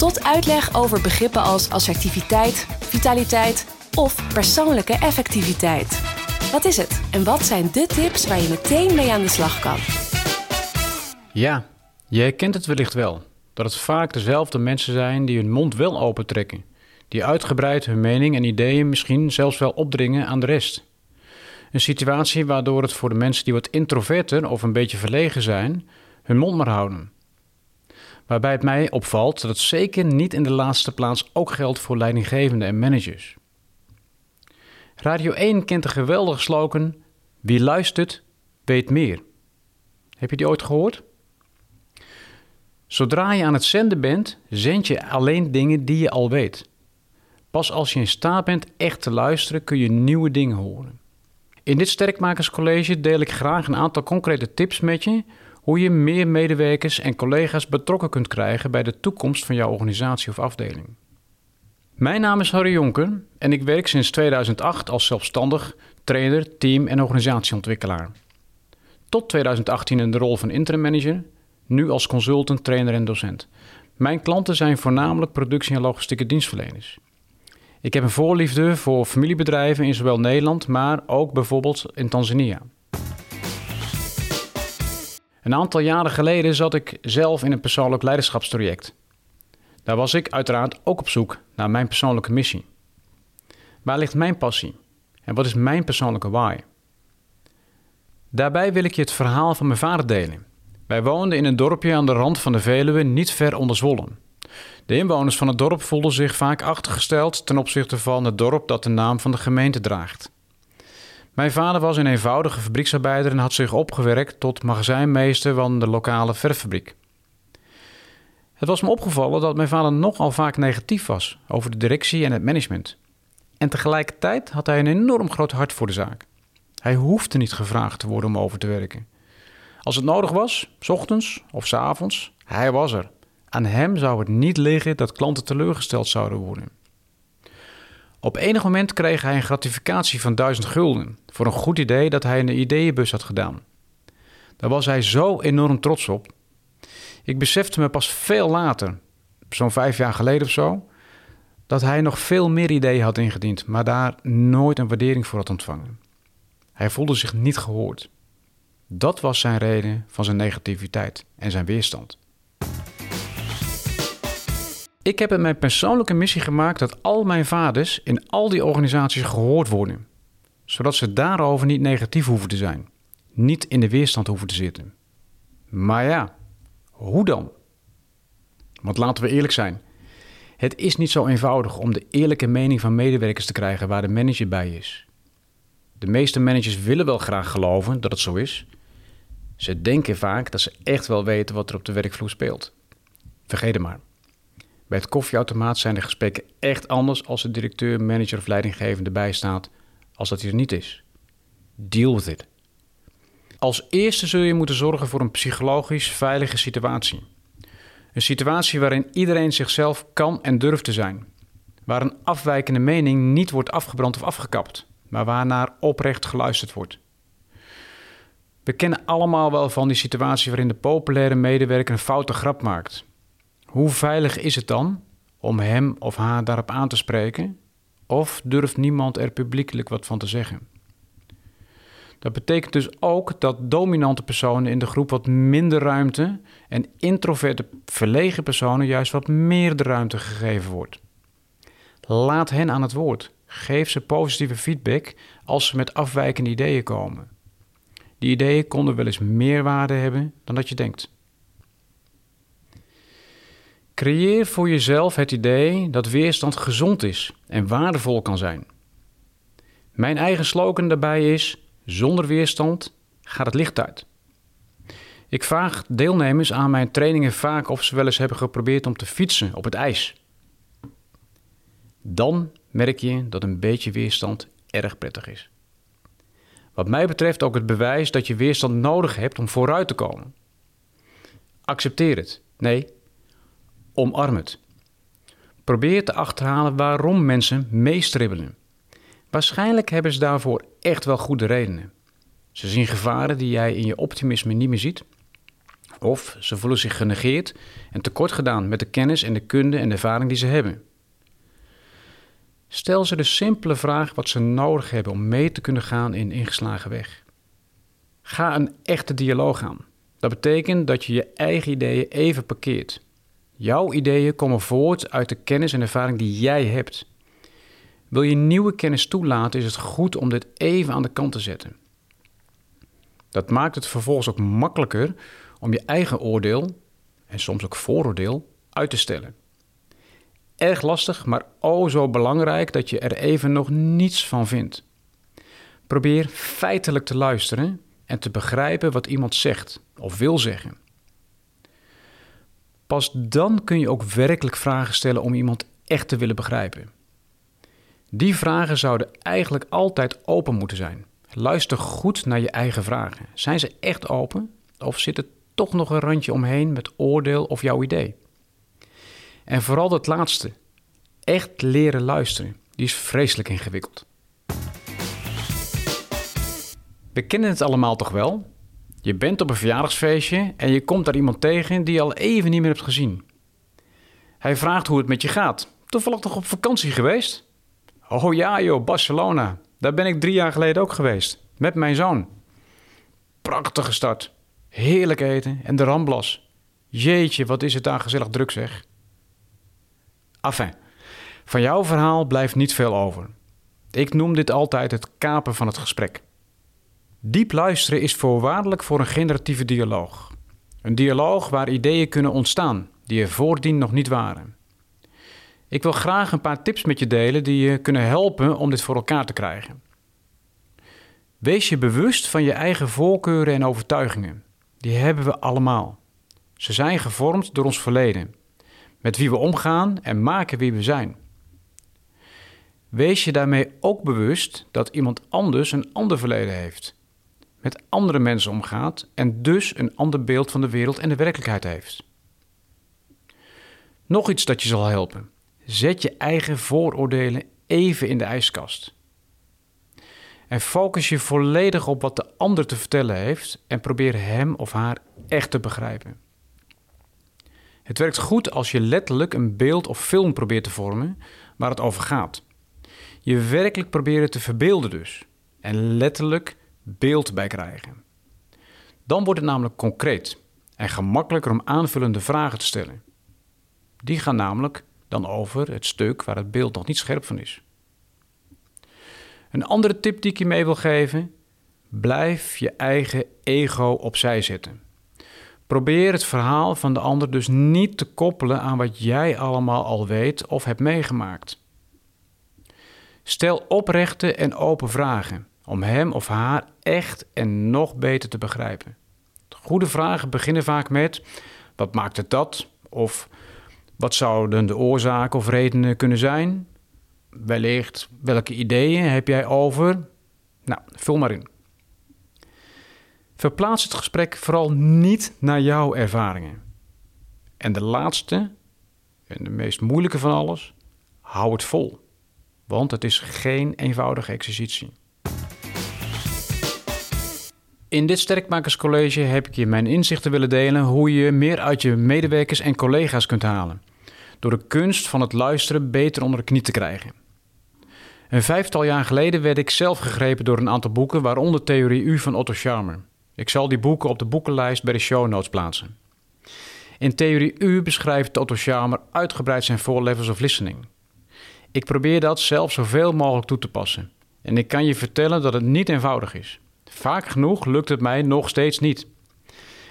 tot uitleg over begrippen als assertiviteit, vitaliteit of persoonlijke effectiviteit. Wat is het en wat zijn de tips waar je meteen mee aan de slag kan? Ja, je herkent het wellicht wel. Dat het vaak dezelfde mensen zijn die hun mond wel opentrekken. Die uitgebreid hun mening en ideeën misschien zelfs wel opdringen aan de rest. Een situatie waardoor het voor de mensen die wat introverter of een beetje verlegen zijn, hun mond maar houden. Waarbij het mij opvalt dat het zeker niet in de laatste plaats ook geldt voor leidinggevenden en managers. Radio 1 kent de geweldige slogan: Wie luistert, weet meer. Heb je die ooit gehoord? Zodra je aan het zenden bent, zend je alleen dingen die je al weet. Pas als je in staat bent echt te luisteren, kun je nieuwe dingen horen. In dit Sterkmakerscollege deel ik graag een aantal concrete tips met je hoe je meer medewerkers en collega's betrokken kunt krijgen bij de toekomst van jouw organisatie of afdeling. Mijn naam is Harry Jonker en ik werk sinds 2008 als zelfstandig trainer, team- en organisatieontwikkelaar. Tot 2018 in de rol van interim manager, nu als consultant, trainer en docent. Mijn klanten zijn voornamelijk productie- en logistieke dienstverleners. Ik heb een voorliefde voor familiebedrijven in zowel Nederland, maar ook bijvoorbeeld in Tanzania. Een aantal jaren geleden zat ik zelf in een persoonlijk leiderschapstraject. Daar was ik uiteraard ook op zoek naar mijn persoonlijke missie. Waar ligt mijn passie? En wat is mijn persoonlijke why? Daarbij wil ik je het verhaal van mijn vader delen. Wij woonden in een dorpje aan de rand van de Veluwe, niet ver onder Zwolle. De inwoners van het dorp voelden zich vaak achtergesteld ten opzichte van het dorp dat de naam van de gemeente draagt. Mijn vader was een eenvoudige fabrieksarbeider en had zich opgewerkt tot magazijnmeester van de lokale verffabriek. Het was me opgevallen dat mijn vader nogal vaak negatief was over de directie en het management. En tegelijkertijd had hij een enorm groot hart voor de zaak. Hij hoefde niet gevraagd te worden om over te werken. Als het nodig was, s ochtends of s avonds, hij was er. Aan hem zou het niet liggen dat klanten teleurgesteld zouden worden. Op enig moment kreeg hij een gratificatie van 1000 gulden voor een goed idee dat hij in de ideeënbus had gedaan. Daar was hij zo enorm trots op. Ik besefte me pas veel later, zo'n vijf jaar geleden of zo, dat hij nog veel meer ideeën had ingediend, maar daar nooit een waardering voor had ontvangen. Hij voelde zich niet gehoord. Dat was zijn reden van zijn negativiteit en zijn weerstand. Ik heb het mijn persoonlijke missie gemaakt dat al mijn vaders in al die organisaties gehoord worden, zodat ze daarover niet negatief hoeven te zijn, niet in de weerstand hoeven te zitten. Maar ja, hoe dan? Want laten we eerlijk zijn, het is niet zo eenvoudig om de eerlijke mening van medewerkers te krijgen waar de manager bij is. De meeste managers willen wel graag geloven dat het zo is. Ze denken vaak dat ze echt wel weten wat er op de werkvloer speelt. Vergeet het maar. Bij het koffieautomaat zijn de gesprekken echt anders als de directeur, manager of leidinggevende bijstaat, als dat hij er niet is. Deal with it. Als eerste zul je moeten zorgen voor een psychologisch veilige situatie. Een situatie waarin iedereen zichzelf kan en durft te zijn. Waar een afwijkende mening niet wordt afgebrand of afgekapt, maar waarnaar oprecht geluisterd wordt. We kennen allemaal wel van die situatie waarin de populaire medewerker een foute grap maakt hoe veilig is het dan om hem of haar daarop aan te spreken? Of durft niemand er publiekelijk wat van te zeggen? Dat betekent dus ook dat dominante personen in de groep wat minder ruimte en introverte, verlegen personen juist wat meer de ruimte gegeven wordt. Laat hen aan het woord. Geef ze positieve feedback als ze met afwijkende ideeën komen. Die ideeën konden wel eens meer waarde hebben dan dat je denkt. Creëer voor jezelf het idee dat weerstand gezond is en waardevol kan zijn. Mijn eigen slogan daarbij is: zonder weerstand gaat het licht uit. Ik vraag deelnemers aan mijn trainingen vaak of ze wel eens hebben geprobeerd om te fietsen op het ijs. Dan merk je dat een beetje weerstand erg prettig is. Wat mij betreft ook het bewijs dat je weerstand nodig hebt om vooruit te komen. Accepteer het. Nee, omarm het. Probeer te achterhalen waarom mensen meestribbelen. Waarschijnlijk hebben ze daarvoor echt wel goede redenen. Ze zien gevaren die jij in je optimisme niet meer ziet. Of ze voelen zich genegeerd en tekort gedaan met de kennis en de kunde en de ervaring die ze hebben. Stel ze de simpele vraag wat ze nodig hebben om mee te kunnen gaan in ingeslagen weg. Ga een echte dialoog aan. Dat betekent dat je je eigen ideeën even parkeert. Jouw ideeën komen voort uit de kennis en ervaring die jij hebt. Wil je nieuwe kennis toelaten, is het goed om dit even aan de kant te zetten. Dat maakt het vervolgens ook makkelijker om je eigen oordeel, en soms ook vooroordeel, uit te stellen. Erg lastig, maar o zo belangrijk dat je er even nog niets van vindt. Probeer feitelijk te luisteren en te begrijpen wat iemand zegt of wil zeggen. Pas dan kun je ook werkelijk vragen stellen om iemand echt te willen begrijpen. Die vragen zouden eigenlijk altijd open moeten zijn. Luister goed naar je eigen vragen. Zijn ze echt open of zit er toch nog een randje omheen met oordeel of jouw idee? En vooral dat laatste, echt leren luisteren, die is vreselijk ingewikkeld. We kennen het allemaal toch wel? Je bent op een verjaardagsfeestje en je komt daar iemand tegen die je al even niet meer hebt gezien. Hij vraagt hoe het met je gaat. Toevallig toch op vakantie geweest? Oh ja joh, Barcelona. Daar ben ik drie jaar geleden ook geweest. Met mijn zoon. Prachtige stad. Heerlijk eten en de Ramblas. Jeetje, wat is het daar gezellig druk zeg. Enfin, van jouw verhaal blijft niet veel over. Ik noem dit altijd het kapen van het gesprek. Diep luisteren is voorwaardelijk voor een generatieve dialoog. Een dialoog waar ideeën kunnen ontstaan die er voordien nog niet waren. Ik wil graag een paar tips met je delen die je kunnen helpen om dit voor elkaar te krijgen. Wees je bewust van je eigen voorkeuren en overtuigingen. Die hebben we allemaal. Ze zijn gevormd door ons verleden, met wie we omgaan en maken wie we zijn. Wees je daarmee ook bewust dat iemand anders een ander verleden heeft, met andere mensen omgaat en dus een ander beeld van de wereld en de werkelijkheid heeft. Nog iets dat je zal helpen. Zet je eigen vooroordelen even in de ijskast. En focus je volledig op wat de ander te vertellen heeft en probeer hem of haar echt te begrijpen. Het werkt goed als je letterlijk een beeld of film probeert te vormen waar het over gaat. Je werkelijk proberen te verbeelden dus. En letterlijk beeld bij krijgen. Dan wordt het namelijk concreet en gemakkelijker om aanvullende vragen te stellen. Die gaan namelijk dan over het stuk waar het beeld nog niet scherp van is. Een andere tip die ik je mee wil geven: blijf je eigen ego opzij zetten. Probeer het verhaal van de ander dus niet te koppelen aan wat jij allemaal al weet of hebt meegemaakt. Stel oprechte en open vragen om hem of haar echt en nog beter te begrijpen. Goede vragen beginnen vaak met: wat maakt het dat? Of wat zouden de oorzaken of redenen kunnen zijn? Wellicht, welke ideeën heb jij over? Nou, vul maar in. Verplaats het gesprek vooral niet naar jouw ervaringen. En de laatste, en de meest moeilijke van alles, hou het vol. Want het is geen eenvoudige exercitie. In dit Sterkmakerscollege heb ik je mijn inzichten willen delen hoe je meer uit je medewerkers en collega's kunt halen. Door de kunst van het luisteren beter onder de knie te krijgen. Een vijftal jaar geleden werd ik zelf gegrepen door een aantal boeken, waaronder Theorie U van Otto Scharmer. Ik zal die boeken op de boekenlijst bij de show notes plaatsen. In Theorie U beschrijft Otto Scharmer uitgebreid zijn four levels of listening. Ik probeer dat zelf zoveel mogelijk toe te passen. En ik kan je vertellen dat het niet eenvoudig is. Vaak genoeg lukt het mij nog steeds niet.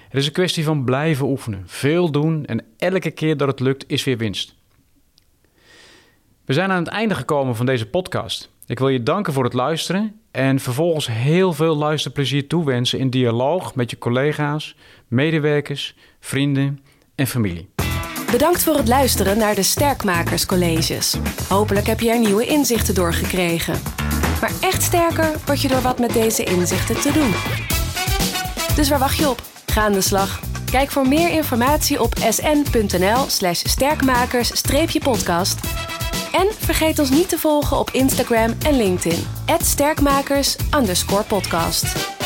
Het is een kwestie van blijven oefenen, veel doen en elke keer dat het lukt is weer winst. We zijn aan het einde gekomen van deze podcast. Ik wil je danken voor het luisteren en vervolgens heel veel luisterplezier toewensen in dialoog met je collega's, medewerkers, vrienden en familie. Bedankt voor het luisteren naar de Sterkmakerscolleges. Hopelijk heb je er nieuwe inzichten door gekregen. Maar echt sterker word je door wat met deze inzichten te doen. Dus waar wacht je op? Ga aan de slag. Kijk voor meer informatie op sn.nl/slash sterkmakers-podcast. En vergeet ons niet te volgen op Instagram en LinkedIn. @sterkmakers_podcast.